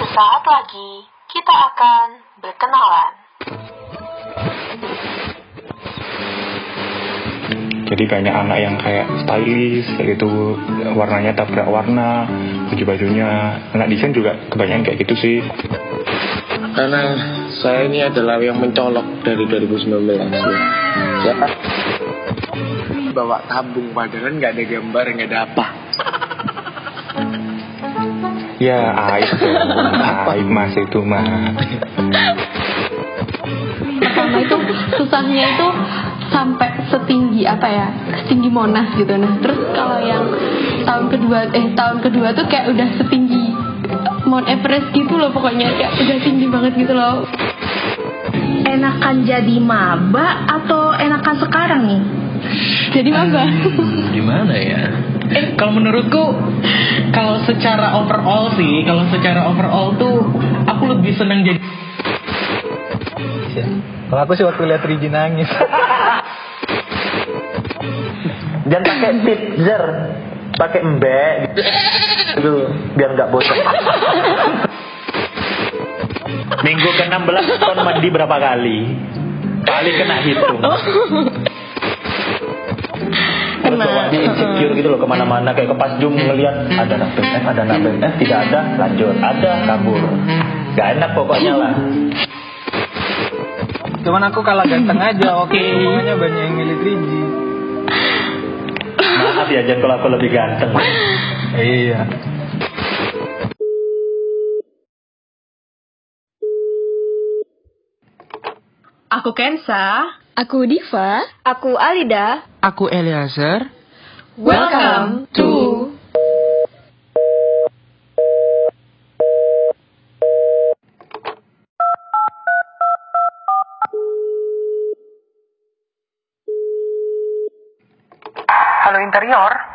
Sesaat lagi kita akan berkenalan. Jadi banyak anak yang kayak stylish, kayak gitu warnanya tabrak warna, baju-bajunya. Anak desain juga kebanyakan kayak gitu sih. Karena saya ini adalah yang mencolok dari 2019 ya. Ya. Bawa tabung padahal nggak ada gambar, nggak ada apa. Ya aib dong, aib mas itu mas. pertama itu susahnya itu sampai setinggi apa ya setinggi monas gitu nah terus kalau yang tahun kedua eh tahun kedua tuh kayak udah setinggi Mount Everest gitu loh pokoknya kayak udah tinggi banget gitu loh Enakan jadi maba atau enakan sekarang nih? jadi maba Hmm, gimana ya? Eh, kalau menurutku kalau secara overall sih, kalau secara overall tuh aku lebih senang jadi Kalau aku sih waktu lihat Riji nangis. Jangan pakai titzer, pakai embek gitu biar nggak bosan. Minggu ke-16 ton mandi berapa kali? Paling kena hitung. Bawaannya insecure gitu loh ke mana-mana kayak ke pasjum ngeliat ada anak BMF, ada anak BMF, tidak ada lanjut, ada kabur. Gak enak pokoknya lah. Cuman aku kalah ganteng aja waktu itu semuanya banyak yang milih Riji. Maaf ya Jan kalau aku lebih ganteng. Iya. Aku Kensa. aku Diva Aku Alida. aku Eliezer Welcome to Halo interior,